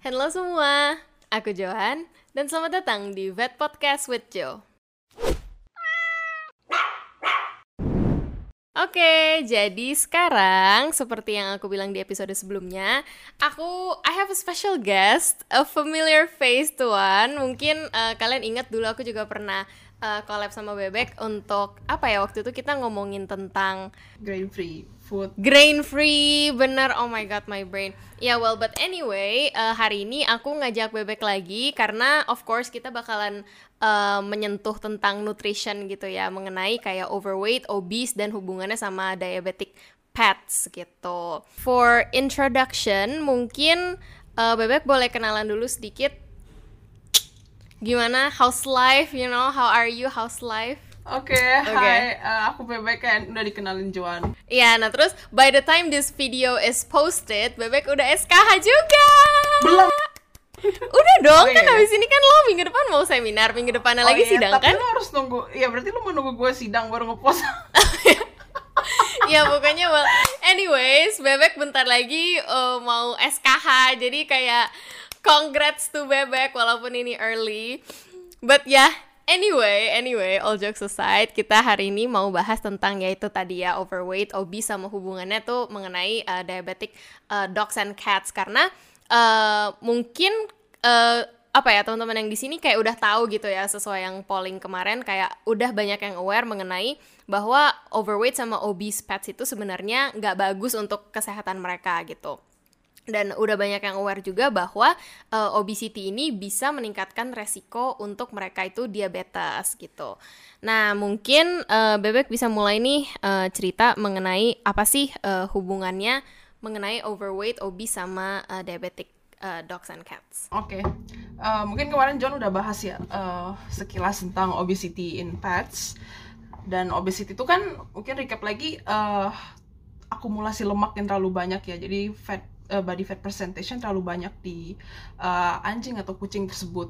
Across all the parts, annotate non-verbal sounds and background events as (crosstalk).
Halo semua, aku Johan dan selamat datang di Vet Podcast with Joe. Oke, jadi sekarang seperti yang aku bilang di episode sebelumnya, aku I have a special guest, a familiar face tuan. Mungkin uh, kalian ingat dulu aku juga pernah uh, collab sama Bebek untuk apa ya waktu itu kita ngomongin tentang grain free food. Grain free, bener. Oh my god, my brain. Ya yeah, well, but anyway, uh, hari ini aku ngajak Bebek lagi karena of course kita bakalan uh, menyentuh tentang nutrition gitu ya, mengenai kayak overweight, obese dan hubungannya sama diabetic pets gitu. For introduction, mungkin uh, Bebek boleh kenalan dulu sedikit. Gimana house life, you know, how are you house life? Oke, okay, okay. hai, uh, aku Bebek kan udah dikenalin Joan. Iya, nah terus by the time this video is posted, Bebek udah SKH juga. Belum. (laughs) Udah dong, oh, kan iya. habis ini kan lo minggu depan mau seminar, minggu depannya oh, lagi iya, sidang tapi kan? Tapi lo harus nunggu, ya berarti lo mau nunggu gue sidang baru ngepost. (laughs) ya pokoknya well, anyways, Bebek bentar lagi uh, mau SKH, jadi kayak congrats to Bebek walaupun ini early. But yeah, Anyway, anyway, all jokes aside, kita hari ini mau bahas tentang yaitu tadi ya overweight, obese sama hubungannya tuh mengenai uh, diabetic uh, dogs and cats karena uh, mungkin uh, apa ya teman-teman yang di sini kayak udah tahu gitu ya sesuai yang polling kemarin kayak udah banyak yang aware mengenai bahwa overweight sama obese pets itu sebenarnya nggak bagus untuk kesehatan mereka gitu dan udah banyak yang aware juga bahwa uh, obesity ini bisa meningkatkan resiko untuk mereka itu diabetes gitu. Nah mungkin uh, bebek bisa mulai nih uh, cerita mengenai apa sih uh, hubungannya mengenai overweight, obese sama uh, diabetic uh, dogs and cats. Oke, okay. uh, mungkin kemarin John udah bahas ya uh, sekilas tentang obesity in pets dan obesity itu kan mungkin recap lagi uh, akumulasi lemak yang terlalu banyak ya, jadi fat uh, body fat percentage terlalu banyak di uh, anjing atau kucing tersebut.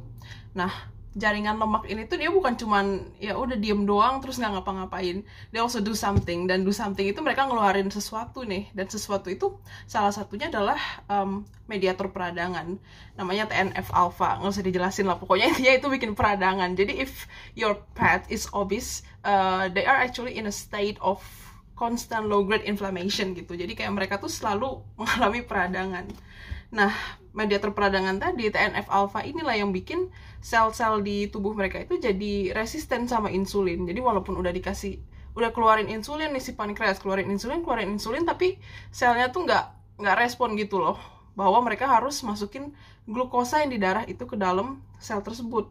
Nah, jaringan lemak ini tuh dia bukan cuman ya udah diem doang terus nggak ngapa-ngapain. Dia also do something dan do something itu mereka ngeluarin sesuatu nih dan sesuatu itu salah satunya adalah um, mediator peradangan namanya TNF alpha nggak usah dijelasin lah pokoknya intinya itu bikin peradangan. Jadi if your pet is obese, uh, they are actually in a state of constant low grade inflammation gitu. Jadi kayak mereka tuh selalu (laughs) mengalami peradangan. Nah, mediator peradangan tadi TNF alpha inilah yang bikin sel-sel di tubuh mereka itu jadi resisten sama insulin. Jadi walaupun udah dikasih udah keluarin insulin nih si pankreas keluarin insulin keluarin insulin tapi selnya tuh nggak nggak respon gitu loh bahwa mereka harus masukin glukosa yang di darah itu ke dalam sel tersebut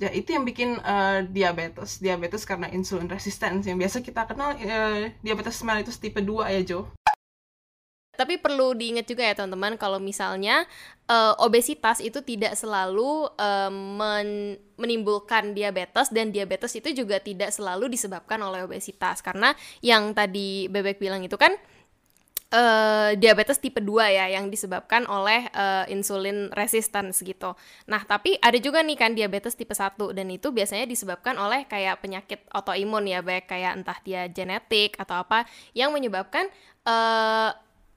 ya itu yang bikin uh, diabetes diabetes karena insulin resistance yang biasa kita kenal uh, diabetes mellitus tipe 2 ya Jo. Tapi perlu diingat juga ya teman-teman kalau misalnya uh, obesitas itu tidak selalu uh, men menimbulkan diabetes dan diabetes itu juga tidak selalu disebabkan oleh obesitas. Karena yang tadi bebek bilang itu kan uh, diabetes tipe 2 ya yang disebabkan oleh uh, insulin resistance gitu. Nah, tapi ada juga nih kan diabetes tipe 1 dan itu biasanya disebabkan oleh kayak penyakit autoimun ya, baik kayak entah dia genetik atau apa yang menyebabkan uh,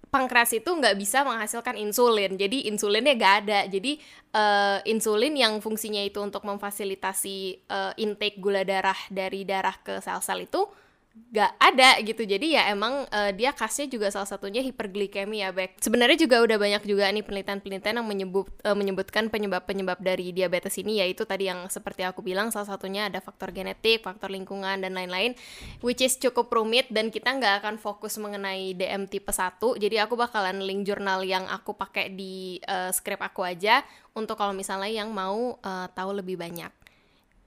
pankreas itu nggak bisa menghasilkan insulin, jadi insulinnya nggak ada. Jadi uh, insulin yang fungsinya itu untuk memfasilitasi uh, intake gula darah dari darah ke sel-sel itu gak ada gitu. Jadi ya emang uh, dia khasnya juga salah satunya hiperglikemi ya baik sebenarnya juga udah banyak juga nih penelitian-penelitian yang menyebut uh, menyebutkan penyebab-penyebab dari diabetes ini yaitu tadi yang seperti aku bilang salah satunya ada faktor genetik faktor lingkungan dan lain-lain which is cukup rumit dan kita nggak akan fokus mengenai DM tipe 1 jadi aku bakalan link jurnal yang aku pakai di uh, script aku aja untuk kalau misalnya yang mau uh, tahu lebih banyak.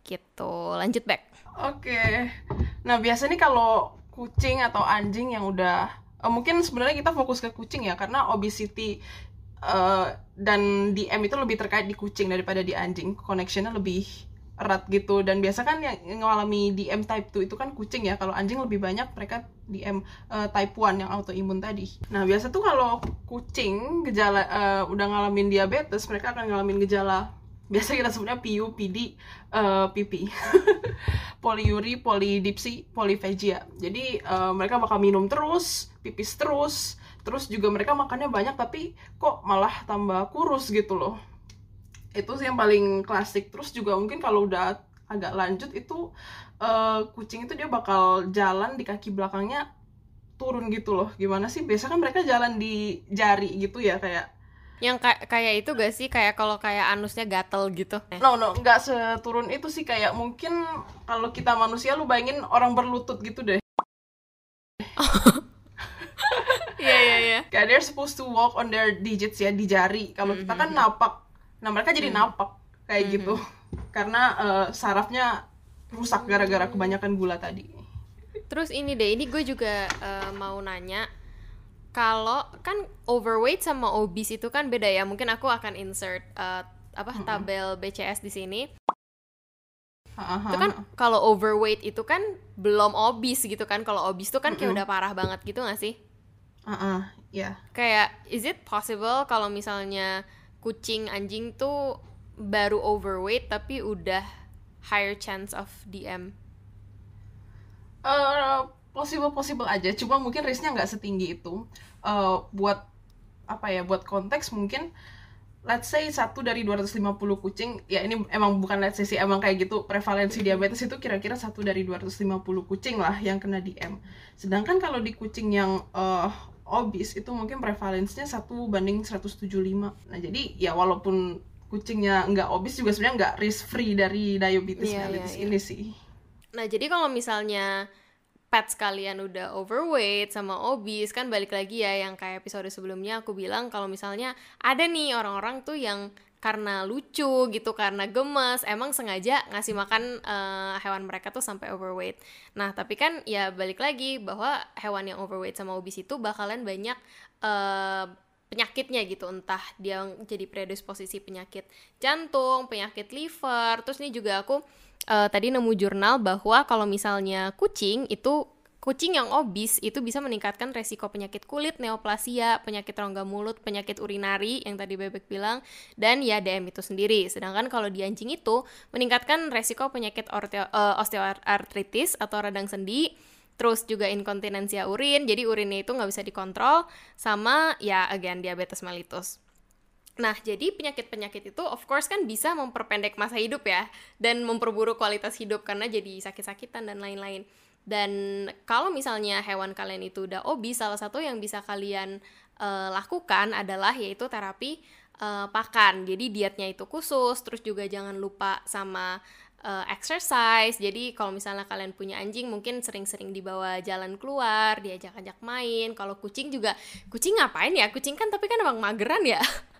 Gitu. Lanjut back oke. okay. Nah, biasanya kalau kucing atau anjing yang udah uh, mungkin sebenarnya kita fokus ke kucing ya karena obesity uh, dan DM itu lebih terkait di kucing daripada di anjing. Connectionnya lebih erat gitu dan biasa kan yang mengalami DM type 2 itu kan kucing ya. Kalau anjing lebih banyak mereka DM uh, type 1 yang autoimun tadi. Nah, biasa tuh kalau kucing gejala uh, udah ngalamin diabetes, mereka akan ngalamin gejala biasa kita sebutnya PU, PD, uh, PP (laughs) polidipsi, poliphagia jadi uh, mereka bakal minum terus pipis terus. Terus juga mereka makannya banyak tapi kok malah tambah kurus gitu loh. Itu sih yang paling klasik. Terus juga mungkin kalau udah agak lanjut itu uh, kucing itu dia bakal jalan di kaki belakangnya turun gitu loh. Gimana sih? Biasa kan mereka jalan di jari gitu ya kayak yang kayak kayak itu gak sih kayak kalau kayak anusnya gatel gitu no no nggak seturun itu sih kayak mungkin kalau kita manusia lu bayangin orang berlutut gitu deh (laughs) Iya iya iya. Kayak they're supposed to walk on their digits ya di jari. Kalau mm -hmm. kita kan mm-hmm. napak. Nah mereka jadi mm -hmm. napak kayak mm -hmm. gitu. Karena uh, sarafnya rusak gara-gara kebanyakan gula tadi. Terus ini deh, ini gue juga uh, mau nanya kalau kan overweight sama obese itu kan beda ya. Mungkin aku akan insert uh, apa tabel BCS di sini. Itu kan kalau overweight itu kan belum obese gitu kan. Kalau obese itu kan kayak udah parah banget gitu gak sih? Uh -uh, ya. Yeah. Kayak is it possible kalau misalnya kucing anjing tuh baru overweight tapi udah higher chance of DM? Uh, possible possible aja. Cuma mungkin risknya nggak setinggi itu uh, buat apa ya buat konteks mungkin let's say satu dari 250 kucing ya ini emang bukan let's say sih emang kayak gitu prevalensi diabetes itu kira-kira satu dari 250 kucing lah yang kena DM sedangkan kalau di kucing yang uh, obes itu mungkin prevalensinya satu banding 175 nah jadi ya walaupun kucingnya nggak obes juga sebenarnya nggak risk free dari diabetes yeah, mellitus yeah, yeah. ini sih nah jadi kalau misalnya pets kalian udah overweight sama obese kan balik lagi ya yang kayak episode sebelumnya aku bilang kalau misalnya ada nih orang-orang tuh yang karena lucu gitu karena gemes emang sengaja ngasih makan uh, hewan mereka tuh sampai overweight. Nah tapi kan ya balik lagi bahwa hewan yang overweight sama obese itu bakalan banyak uh, penyakitnya gitu. Entah dia jadi predisposisi penyakit jantung penyakit liver terus ini juga aku uh, tadi nemu jurnal bahwa kalau misalnya kucing itu kucing yang obes itu bisa meningkatkan resiko penyakit kulit, neoplasia, penyakit rongga mulut, penyakit urinari yang tadi Bebek bilang, dan ya DM itu sendiri. Sedangkan kalau di anjing itu meningkatkan resiko penyakit uh, osteoartritis atau radang sendi, terus juga inkontinensia urin, jadi urinnya itu nggak bisa dikontrol, sama ya again diabetes mellitus. Nah, jadi penyakit-penyakit itu of course kan bisa memperpendek masa hidup ya dan memperburuk kualitas hidup karena jadi sakit-sakitan dan lain-lain. Dan kalau misalnya hewan kalian itu udah obes, salah satu yang bisa kalian uh, lakukan adalah yaitu terapi uh, pakan. Jadi dietnya itu khusus, terus juga jangan lupa sama uh, exercise. Jadi kalau misalnya kalian punya anjing mungkin sering-sering dibawa jalan keluar, diajak-ajak main. Kalau kucing juga, kucing ngapain ya? Kucing kan tapi kan emang mageran ya. (laughs)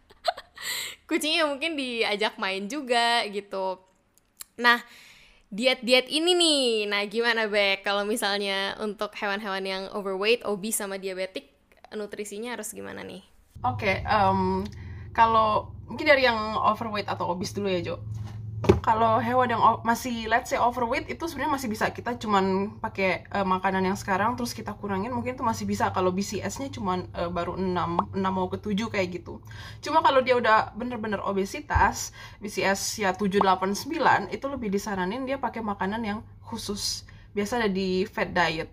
kucingnya mungkin diajak main juga gitu. Nah diet-diet ini nih. Nah gimana Bek kalau misalnya untuk hewan-hewan yang overweight obese sama diabetik nutrisinya harus gimana nih? Oke okay, um, kalau mungkin dari yang overweight atau obese dulu ya Jo kalau hewan yang masih let's say overweight itu sebenarnya masih bisa kita cuman pakai uh, makanan yang sekarang terus kita kurangin mungkin itu masih bisa kalau BCS-nya cuman uh, baru 6 6 mau ke 7 kayak gitu. Cuma kalau dia udah bener-bener obesitas, BCS ya 7 8 9 itu lebih disaranin dia pakai makanan yang khusus. Biasa ada di fat diet.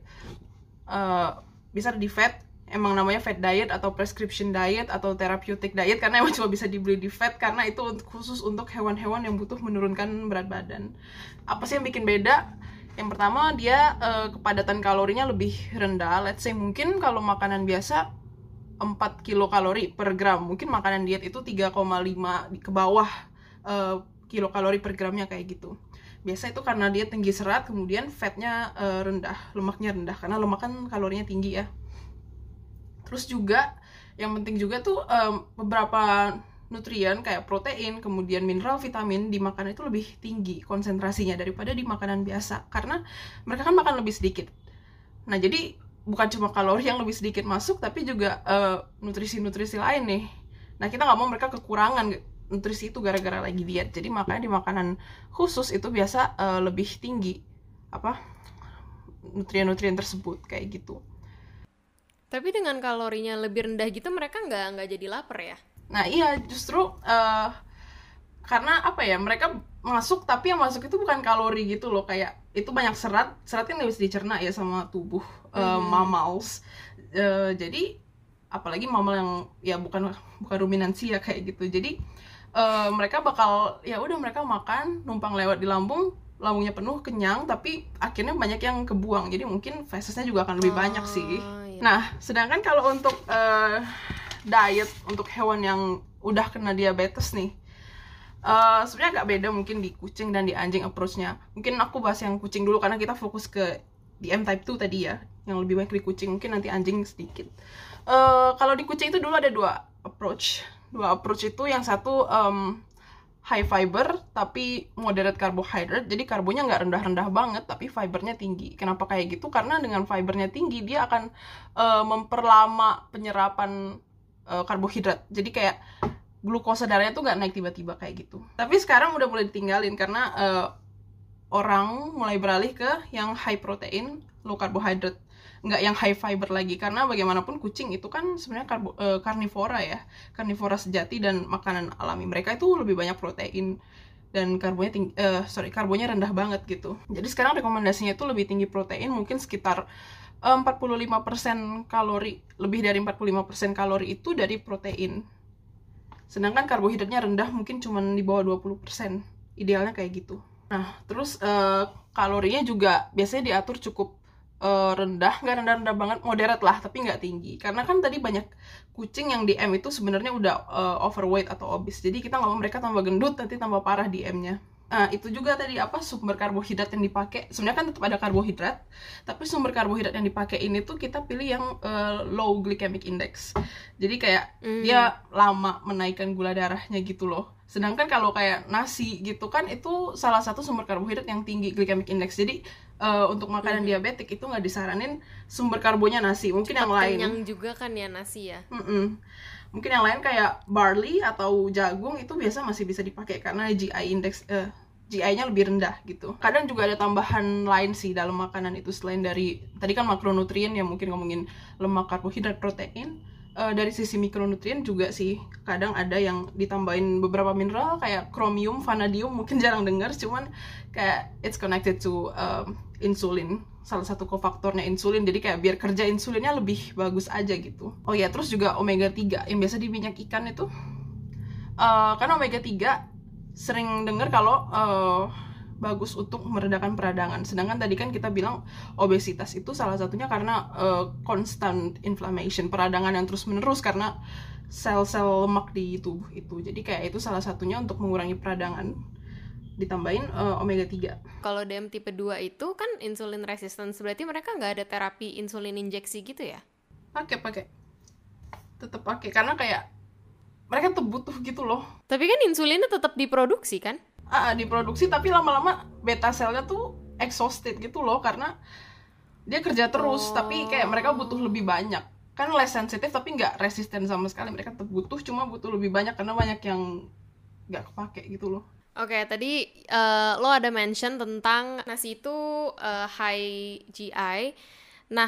Uh, bisa di fat emang namanya fat diet atau prescription diet atau therapeutic diet karena emang cuma bisa dibeli di fat karena itu khusus untuk hewan-hewan yang butuh menurunkan berat badan. Apa sih yang bikin beda? Yang pertama dia uh, kepadatan kalorinya lebih rendah. Let's say mungkin kalau makanan biasa 4 kilokalori per gram, mungkin makanan diet itu 3,5 ke bawah uh, kilokalori per gramnya kayak gitu. Biasa itu karena dia tinggi serat, kemudian fatnya uh, rendah, lemaknya rendah karena lemak kan kalorinya tinggi ya terus juga yang penting juga tuh um, beberapa nutrien kayak protein, kemudian mineral, vitamin di makanan itu lebih tinggi konsentrasinya daripada di makanan biasa karena mereka kan makan lebih sedikit. Nah, jadi bukan cuma kalori yang lebih sedikit masuk tapi juga nutrisi nutrisi-nutrisi lain nih. Nah, kita nggak mau mereka kekurangan nutrisi itu gara-gara lagi diet. Jadi makanya di makanan khusus itu biasa uh, lebih tinggi apa nutrien-nutrien tersebut kayak gitu. Tapi dengan kalorinya lebih rendah gitu mereka nggak nggak jadi lapar ya? Nah iya justru uh, karena apa ya mereka masuk tapi yang masuk itu bukan kalori gitu loh. Kayak itu banyak serat serat kan nggak bisa dicerna ya sama tubuh uh, hmm. mammals uh, jadi apalagi mammal yang ya bukan bukan ruminansi ya kayak gitu. Jadi uh, mereka bakal ya udah mereka makan numpang lewat di lambung lambungnya penuh kenyang tapi akhirnya banyak yang kebuang. Jadi mungkin fesesnya juga akan lebih oh, banyak sih iya. nah sedangkan kalau untuk uh, diet untuk hewan yang udah kena diabetes nih Uh, sebenarnya agak beda mungkin di kucing dan di anjing approach-nya. Mungkin aku bahas yang kucing dulu karena kita fokus ke di M type 2 tadi ya, yang lebih banyak di kucing. Mungkin nanti anjing sedikit. Uh, kalau di kucing itu dulu ada dua approach. Dua approach itu yang satu um, high fiber tapi moderate carbohydrate. Jadi karbonya nggak rendah-rendah banget tapi fibernya tinggi. Kenapa kayak gitu? Karena dengan fibernya tinggi dia akan uh, memperlama penyerapan uh, karbohidrat. Jadi kayak glukosa darahnya tuh nggak naik tiba-tiba kayak gitu. Tapi sekarang udah mulai ditinggalin karena uh, orang mulai beralih ke yang high protein, low carbohydrate, nggak yang high fiber lagi. Karena bagaimanapun kucing itu kan sebenarnya karbo, uh, karnivora ya, karnivora sejati dan makanan alami. Mereka itu lebih banyak protein dan karbonya tinggi, uh, sorry karbonya rendah banget gitu. Jadi sekarang rekomendasinya itu lebih tinggi protein mungkin sekitar 45% kalori lebih dari 45% kalori itu dari protein. Sedangkan karbohidratnya rendah mungkin cuma di bawah 20% idealnya kayak gitu. Nah terus uh, kalorinya juga biasanya diatur cukup uh, rendah nggak rendah-rendah banget moderate lah tapi nggak tinggi karena kan tadi banyak kucing yang di M itu sebenarnya udah uh, overweight atau obese jadi kita nggak mau mereka tambah gendut nanti tambah parah di M-nya Nah, itu juga tadi apa sumber karbohidrat yang dipakai. Sebenarnya kan tetap ada karbohidrat, tapi sumber karbohidrat yang dipakai ini tuh kita pilih yang uh, low glycemic index. Jadi kayak mm. dia lama menaikkan gula darahnya gitu loh. Sedangkan kalau kayak nasi gitu kan itu salah satu sumber karbohidrat yang tinggi glycemic index. Jadi uh, untuk makanan mm. diabetik itu nggak disaranin sumber karbonya nasi. Mungkin Cepet yang lain. Yang juga kan ya nasi ya. Mm -mm mungkin yang lain kayak barley atau jagung itu biasa masih bisa dipakai karena GI index uh, GI-nya lebih rendah gitu. Kadang juga ada tambahan lain sih dalam makanan itu selain dari tadi kan makronutrien yang mungkin ngomongin lemak, karbohidrat, protein. Uh, dari sisi mikronutrien juga sih kadang ada yang ditambahin beberapa mineral kayak kromium, vanadium mungkin (laughs) jarang dengar cuman kayak it's connected to um, insulin salah satu kofaktornya insulin jadi kayak biar kerja insulinnya lebih bagus aja gitu. Oh ya terus juga omega 3 yang biasa di minyak ikan itu uh, karena omega 3 sering dengar kalau uh, bagus untuk meredakan peradangan. Sedangkan tadi kan kita bilang obesitas itu salah satunya karena uh, constant inflammation, peradangan yang terus-menerus karena sel-sel lemak di tubuh itu. Jadi kayak itu salah satunya untuk mengurangi peradangan ditambahin uh, omega 3. Kalau DM tipe 2 itu kan insulin resistance, berarti mereka nggak ada terapi insulin injeksi gitu ya? Pakai, pakai. Tetap pakai karena kayak mereka tuh butuh gitu loh tapi kan insulinnya tetap diproduksi kan ah diproduksi tapi lama-lama beta selnya tuh exhausted gitu loh karena dia kerja terus oh. tapi kayak mereka butuh lebih banyak kan less sensitif tapi nggak resisten sama sekali mereka tetap butuh cuma butuh lebih banyak karena banyak yang nggak kepake gitu loh Oke, okay, tadi uh, lo ada mention tentang nasi itu uh, high GI. Nah,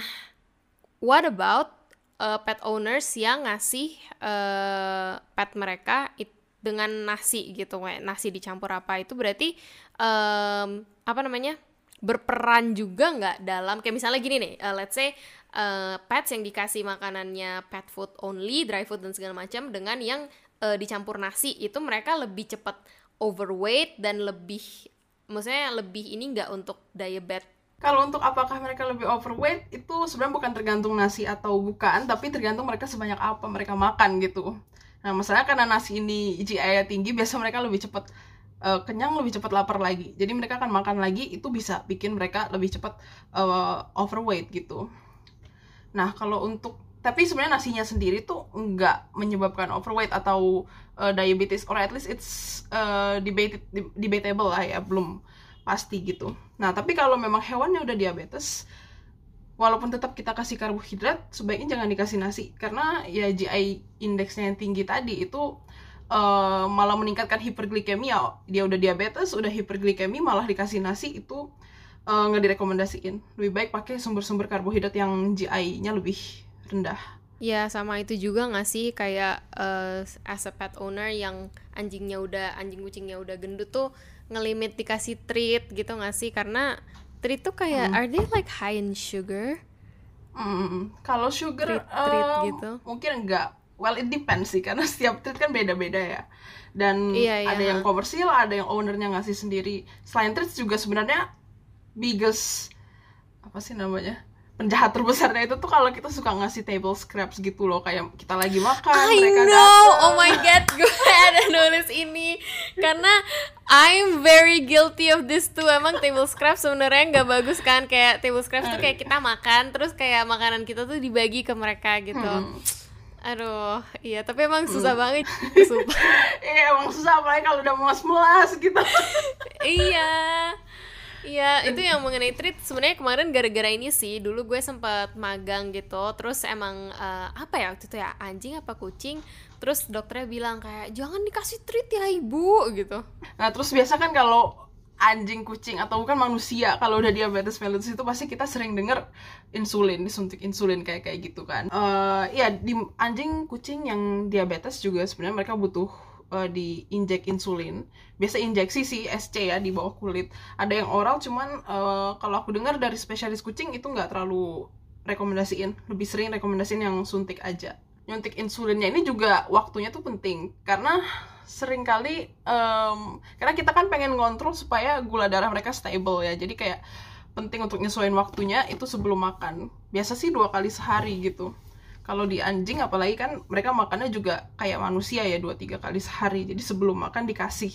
what about uh, pet owners yang ngasih uh, pet mereka it, dengan nasi gitu kayak nasi dicampur apa itu berarti um, apa namanya berperan juga nggak dalam kayak misalnya gini nih uh, let's say uh, pets yang dikasih makanannya pet food only dry food dan segala macam dengan yang uh, dicampur nasi itu mereka lebih cepat overweight dan lebih maksudnya lebih ini nggak untuk diabetes kalau untuk apakah mereka lebih overweight itu sebenarnya bukan tergantung nasi atau bukan, tapi tergantung mereka sebanyak apa mereka makan gitu. Nah, masalahnya karena nasi ini GI tinggi, biasa mereka lebih cepat uh, kenyang, lebih cepat lapar lagi. Jadi mereka akan makan lagi, itu bisa bikin mereka lebih cepat uh, overweight gitu. Nah, kalau untuk tapi sebenarnya nasinya sendiri tuh nggak menyebabkan overweight atau uh, diabetes or at least it's uh, debated, debatable lah ya, belum pasti gitu. Nah, tapi kalau memang hewannya udah diabetes, walaupun tetap kita kasih karbohidrat, sebaiknya jangan dikasih nasi karena ya GI indeksnya yang tinggi tadi itu uh, malah meningkatkan hiperglikemia. Dia udah diabetes, udah hiperglikemia, malah dikasih nasi itu uh, nggak direkomendasiin. Lebih baik pakai sumber-sumber karbohidrat yang GI-nya lebih rendah. Ya sama itu juga nggak sih kayak uh, as a pet owner yang anjingnya udah anjing kucingnya udah gendut tuh ngelimit dikasih treat gitu gak sih karena treat tuh kayak hmm. are they like high in sugar Hmm, kalau sugar Treat- treat em, gitu. mungkin enggak. Well, it depends sih karena (laughs) setiap treat kan beda-beda ya. Dan Iya, iya. ada yang komersil, ada yang ownernya ngasih sendiri. Selain treat juga sebenarnya biggest apa sih namanya? penjahat terbesarnya itu tuh kalau kita suka ngasih table scraps gitu loh kayak kita lagi makan I mereka know, datang. oh my god, (laughs) gue ada nulis ini karena I'm very guilty of this too. Emang table scraps sebenarnya nggak bagus kan? Kayak table scraps tuh kayak kita makan, terus kayak makanan kita tuh dibagi ke mereka gitu. Hmm. Aduh, iya. Tapi emang susah banget, (laughs) sumpah. Iya emang susah apalagi kalau udah mulas-mulas gitu. (laughs) iya Iya, (laughs) itu yang mengenai treat sebenarnya kemarin gara-gara ini sih. Dulu gue sempat magang gitu, terus emang eh, apa ya waktu itu ya anjing apa kucing. Terus dokternya bilang kayak jangan dikasih treat ya ibu gitu. Nah terus biasa kan kalau anjing, kucing atau bukan manusia kalau udah diabetes mellitus itu pasti kita sering denger insulin, disuntik insulin kayak kayak gitu kan. Eh ya di anjing, kucing yang diabetes juga sebenarnya mereka butuh eh, diinjek insulin. Biasa injeksi sih SC ya di bawah kulit. Ada yang oral cuman eh, kalau aku dengar dari spesialis kucing itu nggak terlalu rekomendasiin, lebih sering rekomendasiin yang suntik aja. Nyuntik insulinnya ini juga waktunya tuh penting. Karena sering kali em, karena kita kan pengen ngontrol supaya gula darah mereka stable ya. Jadi kayak penting untuk nyesuaiin waktunya itu sebelum makan. Biasa sih dua kali sehari gitu. Kalau di anjing apalagi kan mereka makannya juga kayak manusia ya dua tiga kali sehari. Jadi sebelum makan dikasih.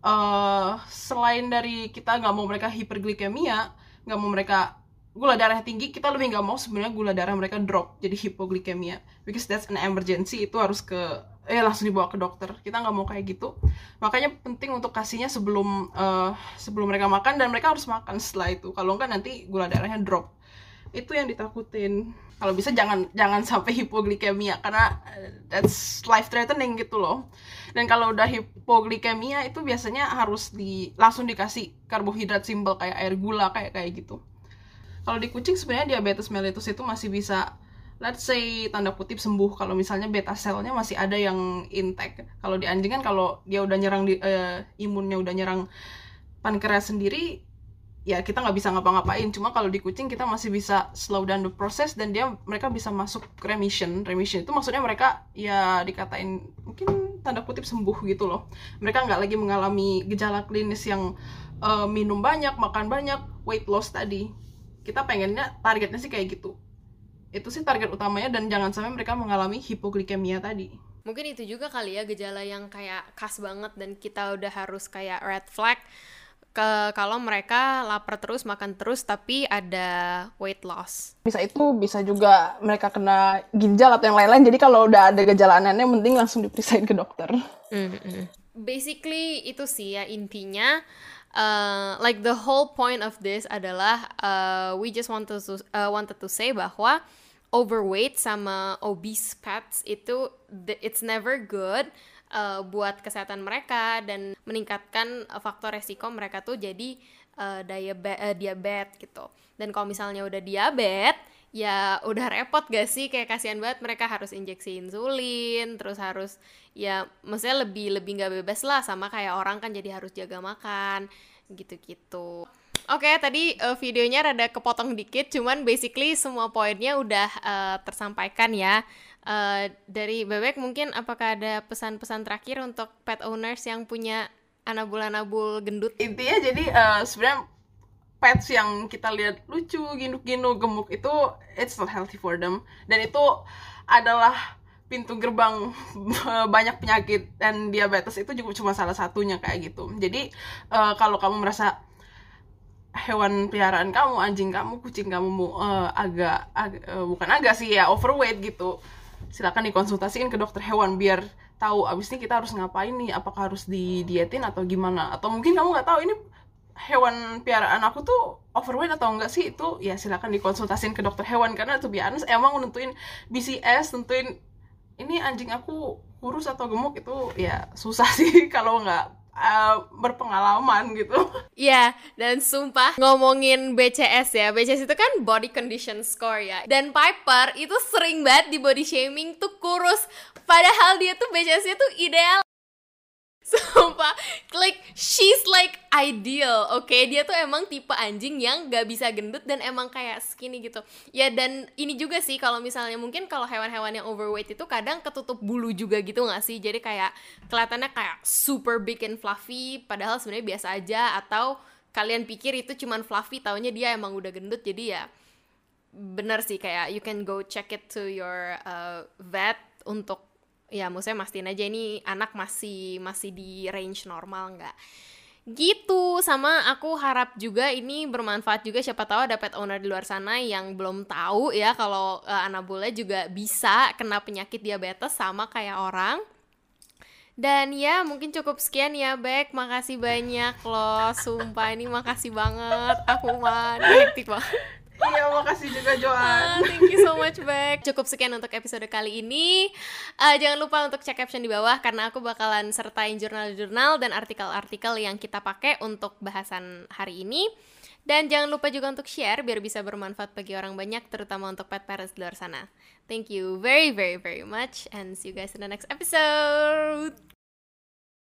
Eh selain dari kita nggak mau mereka hiperglikemia nggak mau mereka gula darah tinggi kita lebih nggak mau sebenarnya gula darah mereka drop jadi hipoglikemia. Because that's an emergency itu harus ke eh langsung dibawa ke dokter. Kita nggak mau kayak gitu. Makanya penting untuk kasihnya sebelum eh, sebelum mereka makan dan mereka harus makan setelah itu. Kalau enggak nanti gula darahnya drop. Itu yang ditakutin. Kalau bisa jangan jangan sampai hipoglikemia karena eh, that's life threatening gitu loh. Dan kalau udah hipoglikemia itu biasanya harus di langsung dikasih karbohidrat simpel kayak air gula kayak kayak gitu kalau di kucing sebenarnya diabetes mellitus itu masih bisa let's say tanda kutip sembuh kalau misalnya beta selnya masih ada yang intact. Kalau di anjing kan kalau dia udah nyerang di eh, imunnya udah nyerang pankreas sendiri ya kita nggak bisa ngapa-ngapain. Cuma kalau di kucing kita masih bisa slow down the process dan dia mereka bisa masuk remission. Remission itu maksudnya mereka ya dikatain mungkin tanda kutip sembuh gitu loh. Mereka nggak lagi mengalami gejala klinis yang eh, minum banyak, makan banyak, weight loss tadi. Kita pengennya targetnya sih kayak gitu itu sih target utamanya dan jangan sampai mereka mengalami hipoglikemia tadi. Mungkin itu juga kali ya gejala yang kayak khas banget dan kita udah harus kayak red flag ke kalau mereka lapar terus makan terus tapi ada weight loss. Bisa itu, bisa juga mereka kena ginjal atau yang lain-lain. Jadi kalau udah ada gejala aneh-aneh, mending langsung diperiksain ke dokter. Basically itu sih ya intinya uh, like the whole point of this adalah uh, we just wanted to uh, wanted to say bahwa overweight sama obese pets itu it's never good uh, buat kesehatan mereka dan meningkatkan uh, faktor resiko mereka tuh jadi uh, diabe- uh, diabetes gitu. Dan kalau misalnya udah diabetes ya udah repot gak sih? Kayak kasihan banget mereka harus injeksi insulin terus harus ya maksudnya lebih lebih nggak bebas lah sama kayak orang kan jadi harus jaga makan gitu-gitu. Oke tadi eh, videonya rada kepotong dikit cuman basically semua poinnya udah eh, tersampaikan ya. Eh, dari bebek mungkin apakah ada pesan-pesan terakhir untuk pet owners yang punya anabul-anabul gendut? Intinya jadi eh, sebenarnya pets yang kita lihat lucu, ginuk-ginuk, gemuk itu it's not healthy for them. Dan itu adalah pintu gerbang (laughs) banyak penyakit dan diabetes itu juga cuma salah satunya kayak gitu. Jadi eh, kalau kamu merasa hewan peliharaan kamu, anjing kamu, kucing kamu eh, agak, ag- eh, bukan agak sih ya overweight gitu, silakan dikonsultasiin ke dokter hewan biar tahu abis ini kita harus ngapain nih, apakah harus didietin atau gimana, atau mungkin kamu nggak tahu ini hewan piaraan aku tuh overweight atau enggak sih itu ya silakan dikonsultasin ke dokter hewan karena tuh honest emang nentuin BCS nentuin ini anjing aku kurus atau gemuk itu ya susah (laughs) sih kalau nggak eh, berpengalaman gitu Iya, dan sumpah ngomongin BCS ya, BCS itu kan body condition score ya. Dan Piper itu sering banget di body shaming tuh kurus, padahal dia tuh BCS-nya tuh ideal. (laughs) Sumpah, like she's like ideal oke okay? dia tuh emang tipe anjing yang gak bisa gendut dan emang kayak skinny gitu ya dan ini juga sih kalau misalnya mungkin kalau hewan-hewan yang overweight itu kadang ketutup bulu juga gitu gak sih jadi kayak kelihatannya kayak super big and fluffy padahal sebenarnya biasa aja atau kalian pikir itu cuman fluffy taunya dia emang udah gendut jadi ya bener sih kayak you can go check it to your uh, vet untuk ya maksudnya mastiin aja ini anak masih masih di range normal nggak. Gitu sama aku harap juga ini bermanfaat juga siapa tahu ada pet owner di luar sana yang belum tahu ya kalau uh, anak bule juga bisa kena penyakit diabetes sama kayak orang. Dan ya mungkin cukup sekian ya Bek. Makasih banyak loh sumpah ini makasih banget. Aku mah hektik banget Iya, makasih juga Joan. Uh, thank you so much, Beck. Cukup sekian untuk episode kali ini. Uh, jangan lupa untuk cek caption di bawah karena aku bakalan sertain jurnal-jurnal dan artikel-artikel yang kita pakai untuk bahasan hari ini. Dan jangan lupa juga untuk share biar bisa bermanfaat bagi orang banyak, terutama untuk pet parents di luar sana. Thank you very, very, very much, and see you guys in the next episode.